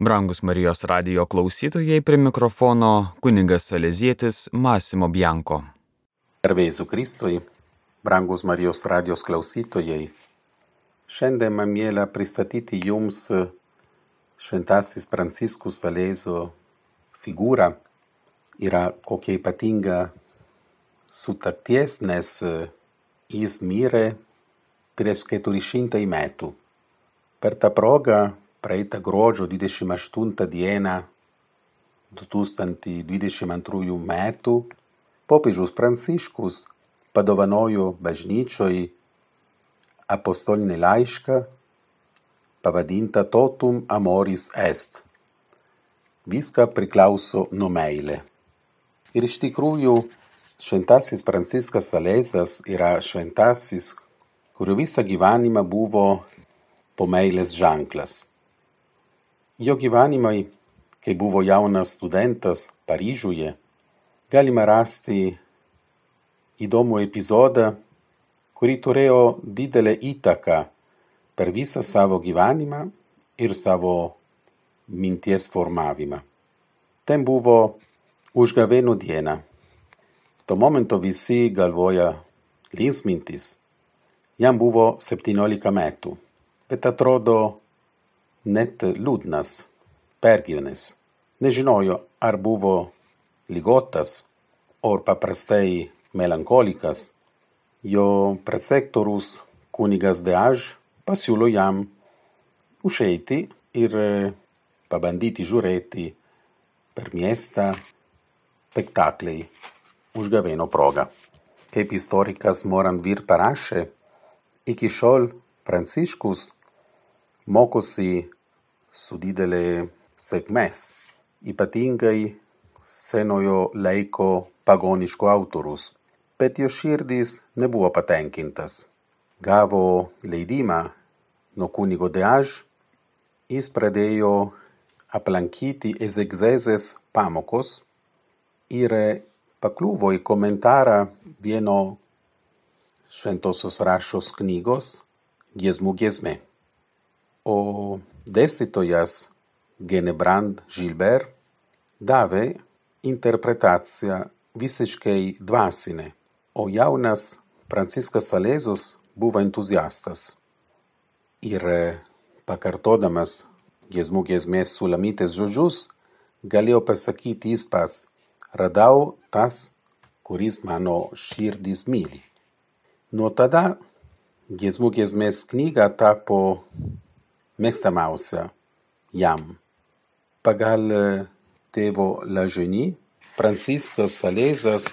Brangus Marijos radio klausytojai prie mikrofono kunigas Salezietis Masimo Bianko. Garbėjai Kristui, brangus Marijos radijos klausytojai, šiandien man mėla pristatyti jums šventasis Pranciškus Salėzo figūrą. Yra kokia ypatinga sutarties, nes jis mirė prieš 400 metų. Per tą progą praeitą gruodžio 28 dieną 2022 metų popiežius Pranciškus padovanojo bažnyčioj apostolinį laišką pavadintą Totum Amoris Est. Viską priklauso nuo meilė. Ir iš tikrųjų šventasis Pranciškas Salezas yra šventasis, kurio visą gyvenimą buvo po meilės ženklas. Jo gyvenimai, kai buvo jaunas studentas Paryžiuje, galima rasti įdomų epizodą, kurį turėjo didelę įtaką per visą savo gyvenimą ir savo minties formavimą. Ten buvo užgavėnų diena. Tuo momento visi galvoja linksmintis. Jam buvo 17 metų, bet atrodo net liūdnas, pergyvenęs. Nežinojo, ar buvo ligotas, ar paprastai melankolikas. Jo presektorius kunigas Deaž pasiūlo jam užeiti ir pabandyti žiūrėti per miestą spektakliai užgavėno proga. Kaip istorikas Moran Vir parašė, iki šiol Pranciškus mokosi su didelė sėkmės, ypatingai senojo laiko pagoniško autorius, bet jo širdis nebuvo patenkintas. Gavo leidimą nuo kunigo Deaž, jis pradėjo aplankyti ezegzezės pamokos. Ir pakliuvo į komentarą vieno šventosios rašos knygos. Giesmų giesmė o dėstytojas Genebrand Gilbert davė interpretaciją visiškai dvasinę, o jaunas Franciskas Salezos buvo entuziastas. Ir pakartodamas giesmų giesmės sulamytės žodžius, galėjo pasakyti jis pas, radau tas, kuris mano širdis myli. Nuo tada giesmų giesmės knyga tapo mėgstamiausia jam. Pagal tėvo Laženy, Pranciškas Salezas,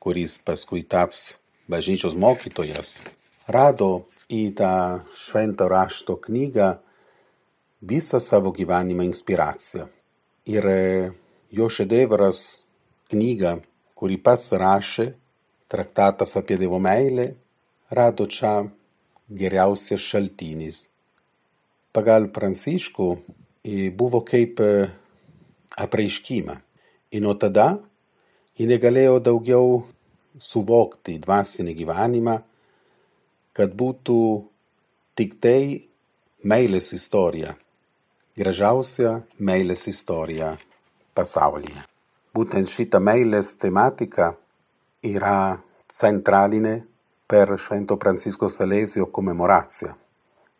kuris paskui taps bažnyčios mokytojas, rado į tą šventą rašto knygą visą savo gyvenimą inspiraciją. Ir jo šedevras knyga, kurį pats rašė, traktatas apie Dievo meilę, rado čia geriausias šaltinis pagal Pranciškų buvo kaip apreiškimą. Ir nuo tada ji negalėjo daugiau suvokti dvasinį gyvenimą, kad būtų tik tai meilės istorija, gražiausia meilės istorija pasaulyje. Būtent šita meilės tematika yra centralinė per Švento Pranciško Salesio komemoraciją.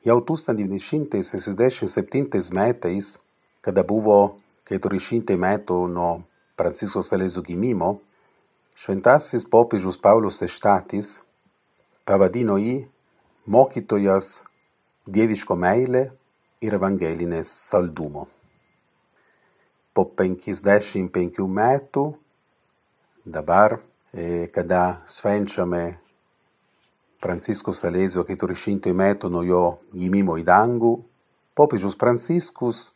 Jau 1967 metais, kada buvo 400 metų nuo Pranciško Salezio gimimo, šventasis popiežius Paulius VI pavadino jį mokytojas dieviško meilė ir evangelinės saldumo. Po 55 metų dabar, kada švenčiame Francisco Salesio 400 metų nuo jo gimimo į dangų, popiežius Pranciškus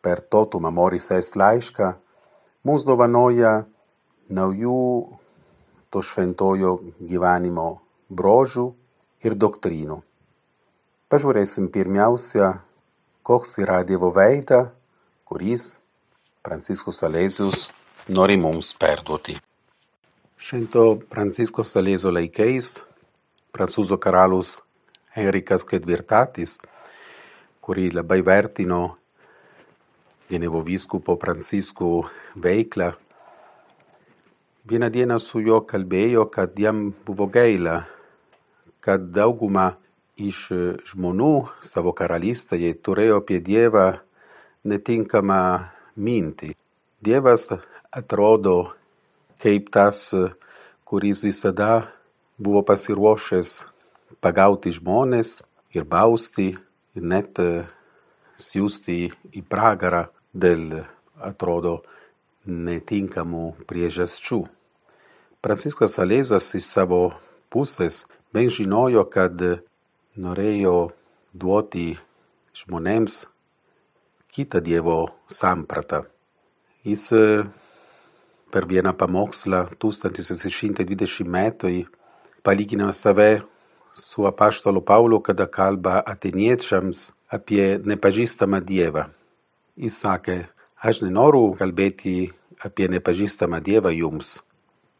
per Totum Amoris Est laišką mums dovanoja naujų to šventojo gyvenimo brožių ir doktrinų. Pažiūrėsim pirmiausia, koks yra Dievo veida, kuris Pranciškus Salesius nori mums perduoti. Švento Pranciško Salesio laikais prancūzų karalius Henrikas IV, kurį labai vertino Genevo vyskupo Pranciškų veiklą. Vieną dieną su juo kalbėjo, kad jam buvo gaila, kad dauguma iš žmonių savo karalystėje turėjo apie Dievą netinkamą mintį. Dievas atrodo kaip tas, kuris visada buvo pasiruošęs pagauti žmonės ir bausti ir net siūsti į pragarą dėl, atrodo, netinkamų priežasčių. Pranciškas Salezas iš savo pusės bent žinojo, kad norėjo duoti žmonėms kitą Dievo sampratą. Jis per vieną pamokslą 1620 metai palygino save su apaštalo Pauliu, kada kalba atėniečiams apie nepažįstamą Dievą. Jis sakė, aš nenoriu kalbėti apie nepažįstamą Dievą jums,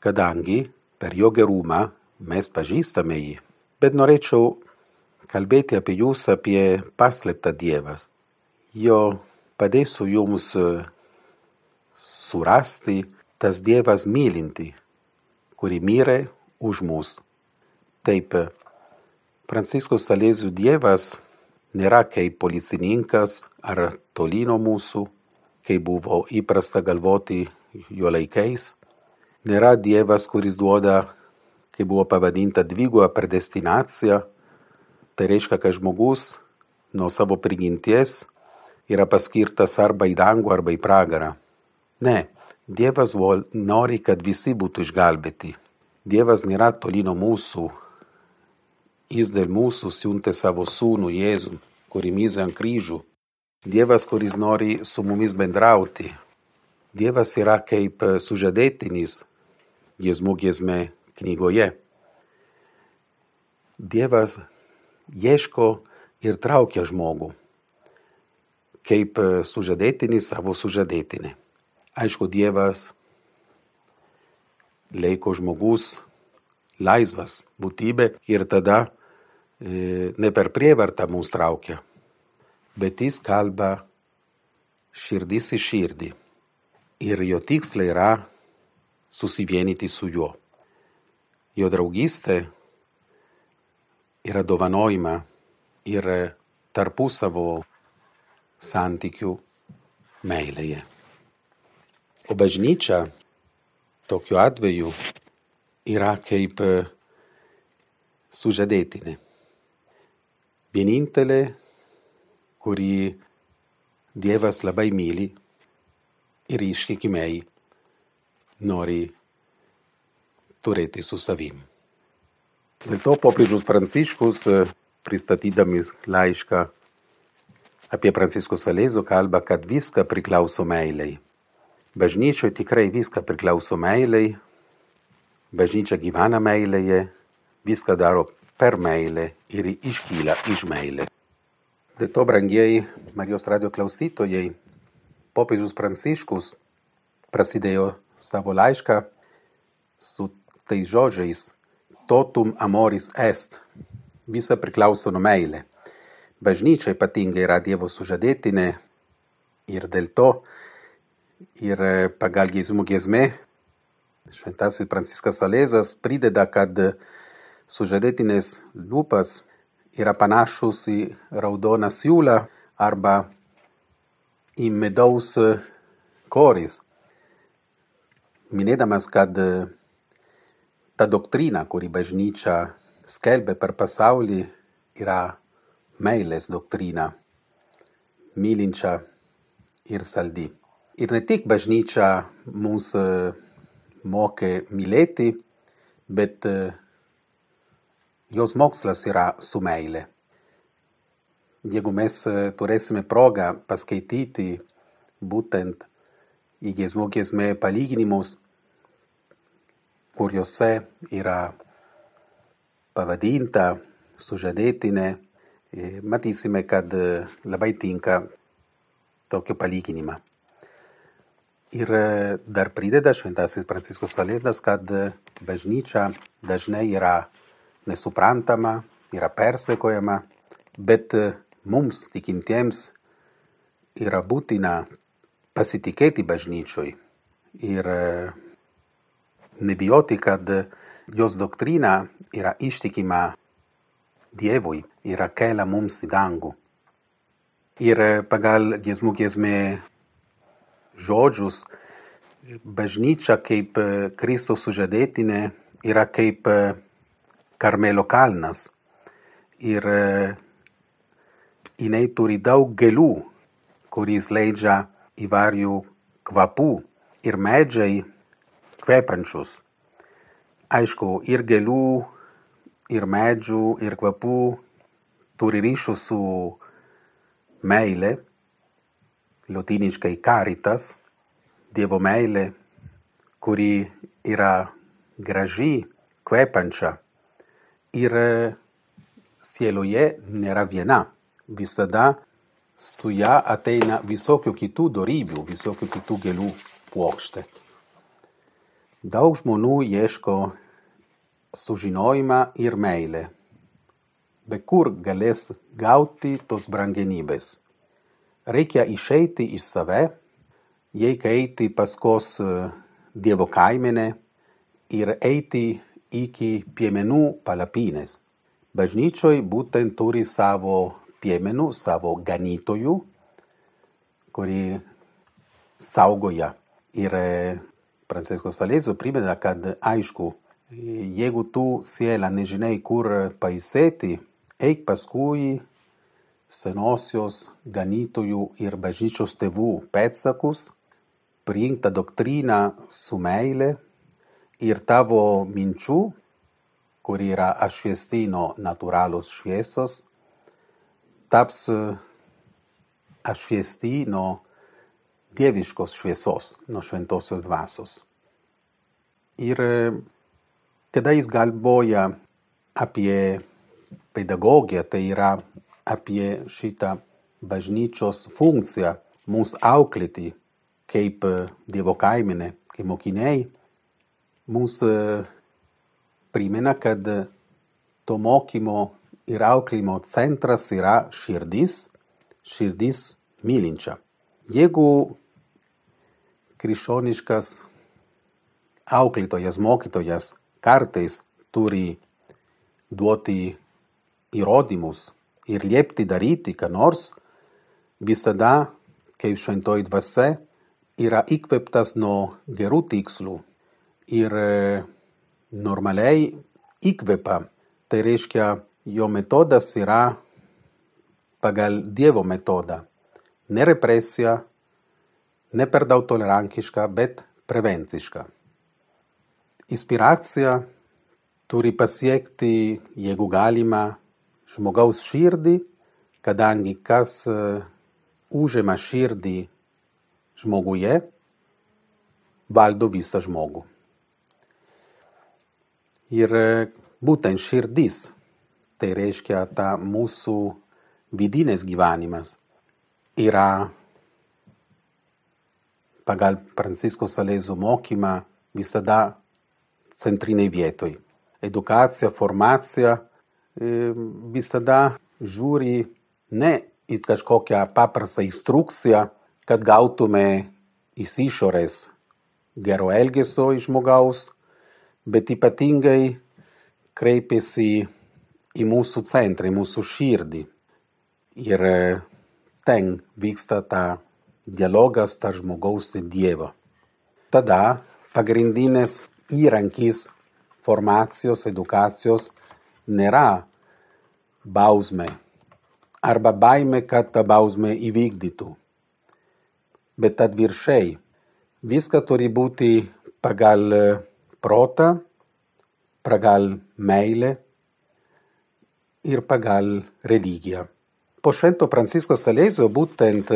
kadangi per jo gerumą mes pažįstame jį. Bet norėčiau kalbėti apie jūs, apie paslėptą Dievas. Jo padėsiu jums surasti tas Dievas mylinti, kuri mirė už mus. Taip, Pranciškus Salėzių Dievas nėra kaip policininkas ar toli nuo mūsų, kaip buvo įprasta galvoti jo laikais. Nėra Dievas, kuris duoda, kaip buvo pavadinta, dvigubą predestinaciją. Tai reiškia, kad žmogus nuo savo prigimties yra paskirtas arba į dangų, arba į pragarą. Ne, Dievas nori, kad visi būtų išgelbėti. Dievas nėra toli nuo mūsų. Jis dėl mūsų siuntė savo sūnų Jėzų, kurį myzė ant kryžių. Dievas, kuris nori su mumis bendrauti. Dievas yra kaip sužadėtinis giesmų giesmė knygoje. Dievas ieško ir traukia žmogų, kaip sužadėtinis savo sužadėtinę. Aišku, Dievas laiko žmogus laisvas būtybė ir tada ne per prievartą mus traukia, bet jis kalba širdis į širdį. Ir jo tikslai yra susivienyti su juo. Jo draugystė yra dovanojama ir tarpusavo santykių meilėje. O bažnyčia tokiu atveju yra kaip sužadėtinė. Vienintelė, kurį Dievas labai myli ir ištikimiai nori turėti su savim. Dėl to popiežius Pranciškus, pristatydamis laišką apie Pranciškus Salėzų, kalba, kad viską priklauso meiliai. Bažnyčioje tikrai viską priklauso meiliai, bažnyčia gyvena meilėje, viską daro per meilę ir iškyla iš meilės. Dėl to, brangieji Marijos radio klausytojai, popiežius Pranciškus prasidėjo savo laišką su tais žodžiais totum amoris est. Visa priklauso nuo meilė. Bažnyčia ypatingai yra Dievo sužadėtinė ir dėl to ir pagal giesmų giesmė šventasis Pranciškas Salezas prideda, kad sužadėtinės lūpas yra panašus į raudoną siūlą arba į medaus koris. Minėdamas, kad ta doktrina, kuri bažnyčia skelbia per pasaulį, yra meilės doktrina, mylinčia ir saldi. Ir ne tik bažnyčia mums mokė mylėti, bet jos mokslas yra su meilė. Jeigu mes turėsime progą paskaityti būtent į giesmų giesmė palyginimus, kuriuose yra pavadinta sužadėtinė, matysime, kad labai tinka tokio palyginimą. Ir dar prideda šventasis Pranciškus Salėdas, kad bažnyčia dažnai yra nesuprantama, yra persekojama, bet mums tikintiems yra būtina pasitikėti bažnyčioj ir nebijoti, kad jos doktrina yra ištikima Dievui, yra kelia mums į dangų. Ir pagal giesmų giesmė žodžius, bažnyčia kaip Kristus sužadėtinė yra kaip Karmelo kalnas. Ir jinai turi daug gėlių, kuris leidžia įvairių kvapų ir medžiai kvepančius. Aišku, ir gėlių, ir medžių, ir kvapų turi ryšių su meilė, lotiniškai caritas, Dievo meilė, kuri yra graži, kvepančia ir sieloje nėra viena. Visada su ją ateina visokių kitų dorybių, visokių kitų gėlių puokštė. Daug žmonių ieško sužinojimą ir meilę. Bet kur galės gauti tos brangenybės? Reikia išeiti iš save, reikia eiti paskos Dievo kaimenę ir eiti iki piemenų palapinės. Bažnyčioj būtent turi savo piemenų, savo ganytojų, kuri saugoja. Ir Pranciškus Salėzų primena, kad aišku, jeigu tu siela nežinai kur pailsėti, eik paskui senosios ganytojų ir bažnyčios tėvų pėdsakus, priimk tą doktriną su meile ir tavo minčių, kuri yra apšviesti nuo natūralios šviesos, taps apšviesti nuo dieviškos šviesos, nuo šventosios dvasios. Ir kada jis galvoja apie pedagogiją, tai yra apie šitą bažnyčios funkciją mus auklėti kaip Dievo kaimenė, kaip mokiniai, mums primena, kad to mokymo ir auklėjimo centras yra širdis, širdis mylinčia. Jeigu krikščioniškas auklėtojas, mokytojas kartais turi duoti įrodymus ir liepti daryti ką nors, visada, kaip šventoji dvasia, yra įkvėptas nuo gerų tikslų ir normaliai įkvėpa. Tai reiškia, jo metodas yra pagal Dievo metodą. Ne represija, ne per daug tolerantiška, bet prevenciška. Inspiracija turi pasiekti, jeigu galima, žmogaus širdį, kadangi kas užima širdį žmoguje, valdo visą žmogų. Ir būtent širdis, tai reiškia ta mūsų vidinės gyvenimas, yra pagal Pranciškos Salėzų mokymą visada centriniai vietoj. Edukacija, formacija visada žiūri ne į kažkokią paprastą instrukciją, kad gautume iš išorės gero elgesio iš žmogaus, bet ypatingai kreipiasi į mūsų centrą, į mūsų širdį. Ir ten vyksta ta dialogas tarp žmogaus ir Dievo. Tada pagrindinės įrankis formacijos, edukacijos nėra bausmė arba baimė, kad ta bausmė įvykdytų. Bet atviršiai, viskas turi būti pagal protą, pagal meilę ir pagal religiją. Po švento Pranciško Salėzio būtent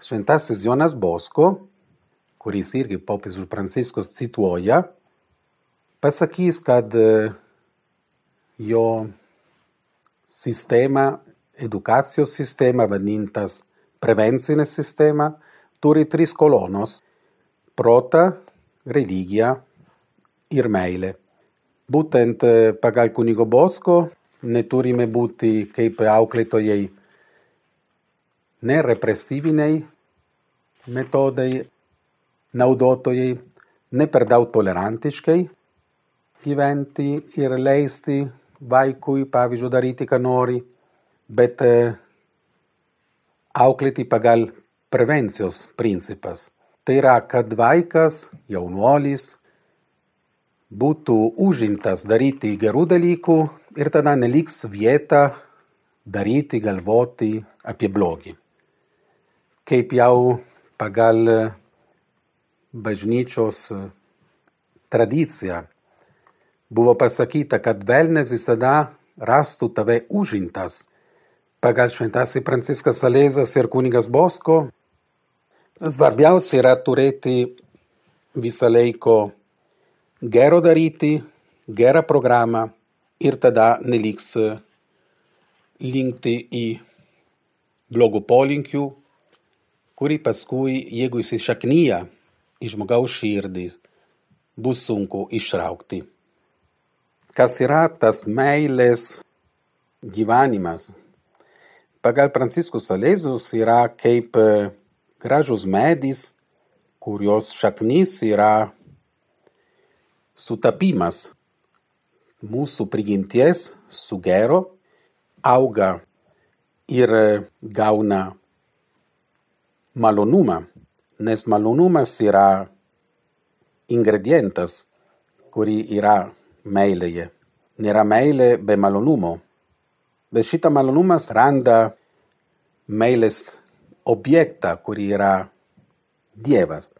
šventasis Jonas Bosko, kuris irgi popiežius Pranciškus cituoja, pasakys, kad jo sistema, edukacijos sistema, vadintas prevencinė sistema, turi tris kolonos - protą, religiją ir meilę. Būtent pagal kunigo Bosko neturime būti kaip auklėtojai ne represyviniai, metodai naudotojai ne per daug tolerantiškai gyventi ir leisti vaikui, pavyzdžiui, daryti, ką nori, bet auklėti pagal prevencijos principas. Tai yra, kad vaikas, jaunuolis, būtų užimtas daryti gerų dalykų ir tada neliks vieta daryti, galvoti apie blogį. Kaip jau pagal bažnyčios tradiciją buvo pasakyta, kad velnės visada rastų tave užimtas. Pagal šventąjį Franciskas Salezas ir kunigas Bosko, svarbiausia yra turėti visą laiko gero daryti, gerą programą ir tada neliks linkti į blogų polinkių, kurį paskui, jeigu įsišaknyja į žmogaus širdį, bus sunku išraukti. Kas yra tas meilės gyvenimas? Pagal Pranciškus Salėzus yra kaip gražus medis, kurios šaknis yra sutapimas. Mūsų prigimties sugero, auga ir gauna malonumą, nes malonumas yra ingredientas, kuri yra meilėje. Nėra meilė be malonumo. Bet šitą malonumas randa meilės objektą, kuri yra Dievas.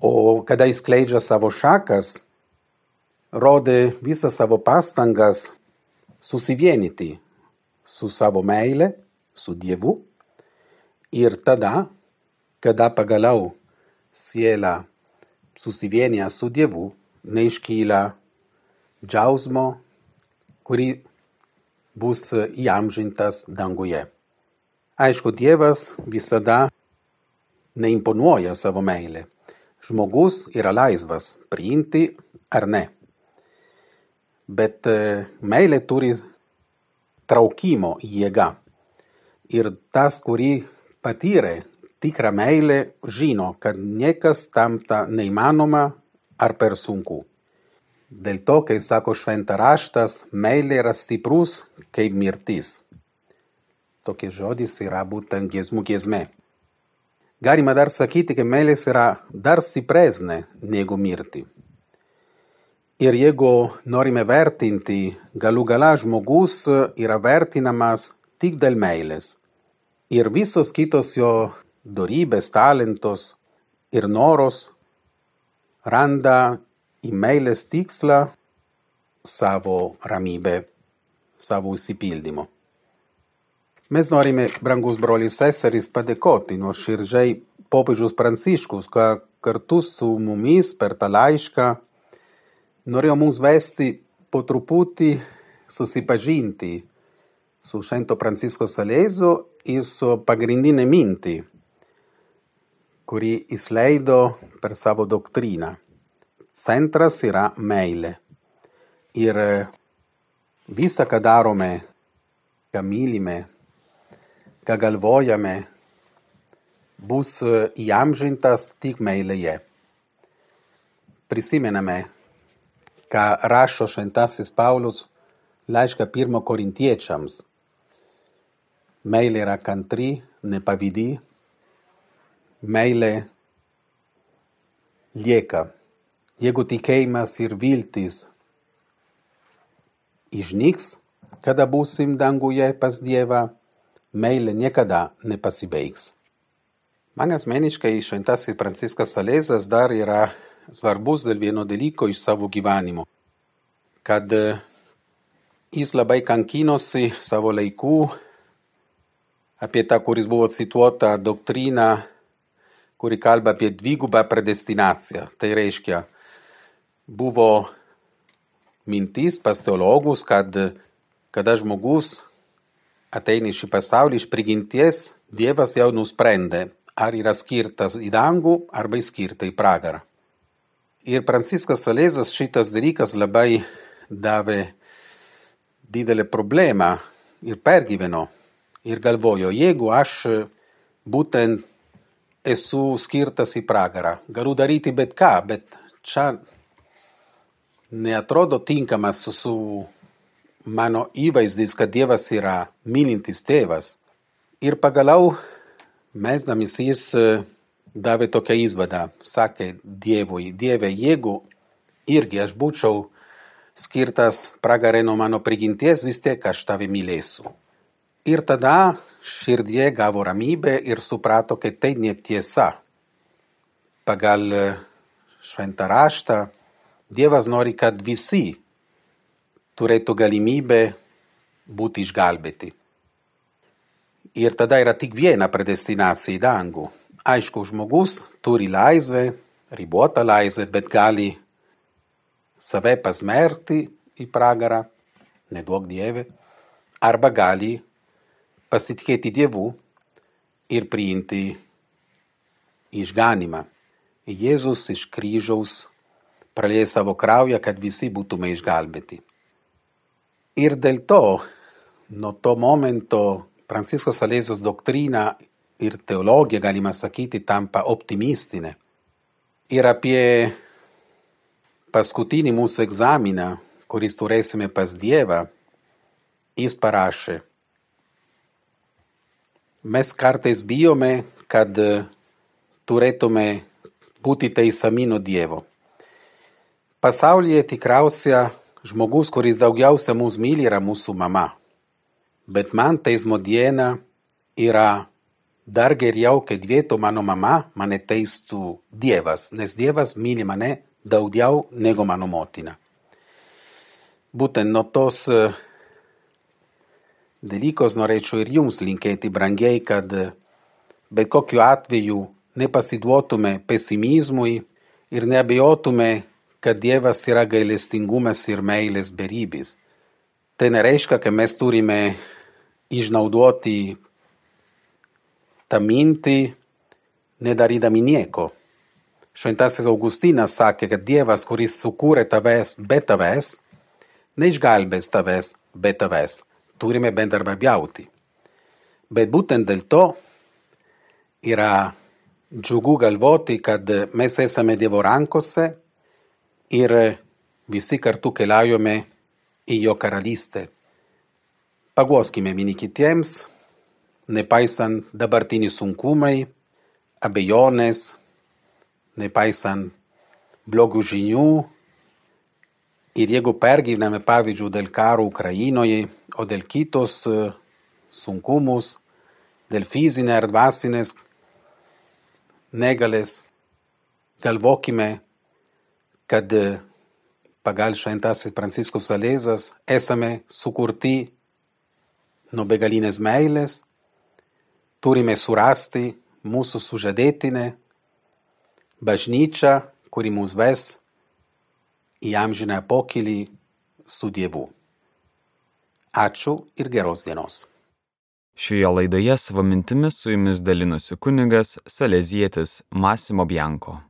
O kada jis kleidžia savo šakas, rodė visą savo pastangas susivienyti su savo meile, su Dievu. Ir tada, kada pagaliau siela susivienia su Dievu, neiškyla džiausmo, kuri bus įamžintas danguje. Aišku, Dievas visada neimponuoja savo meilę. Žmogus yra laisvas priimti ar ne. Bet meilė turi traukimo jėga. Ir tas, kurį patyrė tikrą meilę, žino, kad niekas tamta neįmanoma ar per sunku. Dėl to, kai sako šventą raštas, meilė yra stiprus kaip mirtis. Tokie žodis yra būtent giesmų giesmė. Galima dar sakyti, kad meilės yra dar stipresnė negu mirti. Ir jeigu norime vertinti, galų gala žmogus yra vertinamas tik dėl meilės. Ir visos kitos jo dorybės, talentos ir noros randa į meilės tikslą savo ramybę, savo įsipildymo. Mes norime, brangus brolis seserys, padėkoti nuoširdžiai popiežius Pranciškus, kad kartu su mumis per tą laišką norėjo mums vesti po truputį susipažinti su Švento Pranciško Salezo ir su pagrindinė mintį, kurį jis leido per savo doktriną. Centras yra meilė. Ir visa, ką darome, ką mylime, ką galvojame, bus įamžintas tik meilėje. Prisimename, ką rašo šventasis Paulius laišką pirmo korintiečiams. Meilė yra kantri, nepavydi, meilė lieka. Jeigu tikėjimas ir viltis išnyks, kada būsim danguje pas Dievą, meilė niekada nepasibaigs. Man asmeniškai šventasis Franciskas Salezas dar yra svarbus dėl vieno dalyko iš savo gyvenimo. Kad jis labai kankinosi savo laikų apie tą, kuris buvo cituota doktrina, kuri kalba apie dvigubą predestinaciją. Tai reiškia, buvo mintis pas teologus, kad kada žmogus ateina į šį pasaulį iš prigimties, Dievas jau nusprendė, ar yra skirtas į dangų arba skirta į pragarą. Ir Pranciškas Salezas šitas dalykas labai davė didelį problemą ir pergyveno. Ir galvojo, jeigu aš būtent esu skirtas į pragarą. Galiu daryti bet ką, bet čia neatrodo tinkamas su mano įvaizdis, kad Dievas yra mylintis tėvas. Ir pagaliau mesdamis jis davė tokią įsvadą, sakė Dievui, Dieve, jeigu irgi aš būčiau skirtas pragarė nuo mano prigimties, vis tiek aš tave mylėsiu. Ir tada širdie gavo ramybę ir suprato, kad tai netiesa. Pagal šventą raštą Dievas nori, kad visi turėtų galimybę būti išgelbėti. Ir tada yra tik viena predestinacija į dangų. Aišku, žmogus turi laisvę, ribotą laisvę, bet gali save pasmerkti į pragarą, neduok Dieve, arba gali pasitikėti Dievu ir priimti išganimą. Jėzus iš kryžiaus pralieja savo kraują, kad visi būtume išgelbėti. Ir dėl to, nuo to momento, Pranciško Salėzos doktrina ir teologija, galima sakyti, tampa optimistinė. Ir apie paskutinį mūsų egzaminą, kuris turėsime pas Dievą, jis parašė. Mes kartais bijome, kad turėtume būti teisami nuo Dievo. Pasaulyje tikriausia žmogus, kuris daugiausia mus myli, yra mūsų mama. Bet man teismo diena yra dar geriau, kad vieto mano mama mane teistų Dievas, nes Dievas myli mane daugiau negu mano motina. Būtent nuo tos dalykos norėčiau ir jums linkėti, brangiai, kad bet kokiu atveju nepasiduotume pesimizmui ir neabejotume, kad Dievas yra gailestingumas ir meilės beribis. Tai nereiškia, kad mes turime išnaudoti tą mintį, nedarydami nieko. Šventasis Augustinas sakė, kad Dievas, kuris sukūrė tavęs be tavęs, neišgelbės tavęs be tavęs. Turime bendradarbiauti. Bet būtent dėl to yra džiugu galvoti, kad mes esame Dievo rankose ir visi kartu keliaujame į jo karalystę. Paguoskime vieni kitiems, nepaisant dabartinių sunkumai, abejonės, nepaisant blogų žinių. Ir jeigu pergyvename, pavyzdžiui, dėl karo Ukrainoje, o dėl kitos sunkumus, dėl fizinės ar dvasinės negalės, galvokime, kad pagal šventasis Pranciškus Salėzas esame sukurti nuo begalinės meilės, turime surasti mūsų sužadėtinę, bažnyčią, kuri mus ves į amžiną pokylį su Dievu. Ačiū ir geros dienos. Šioje laidoje savo mintimis su jumis dalinosi kunigas Salezietis Masimo Bianko.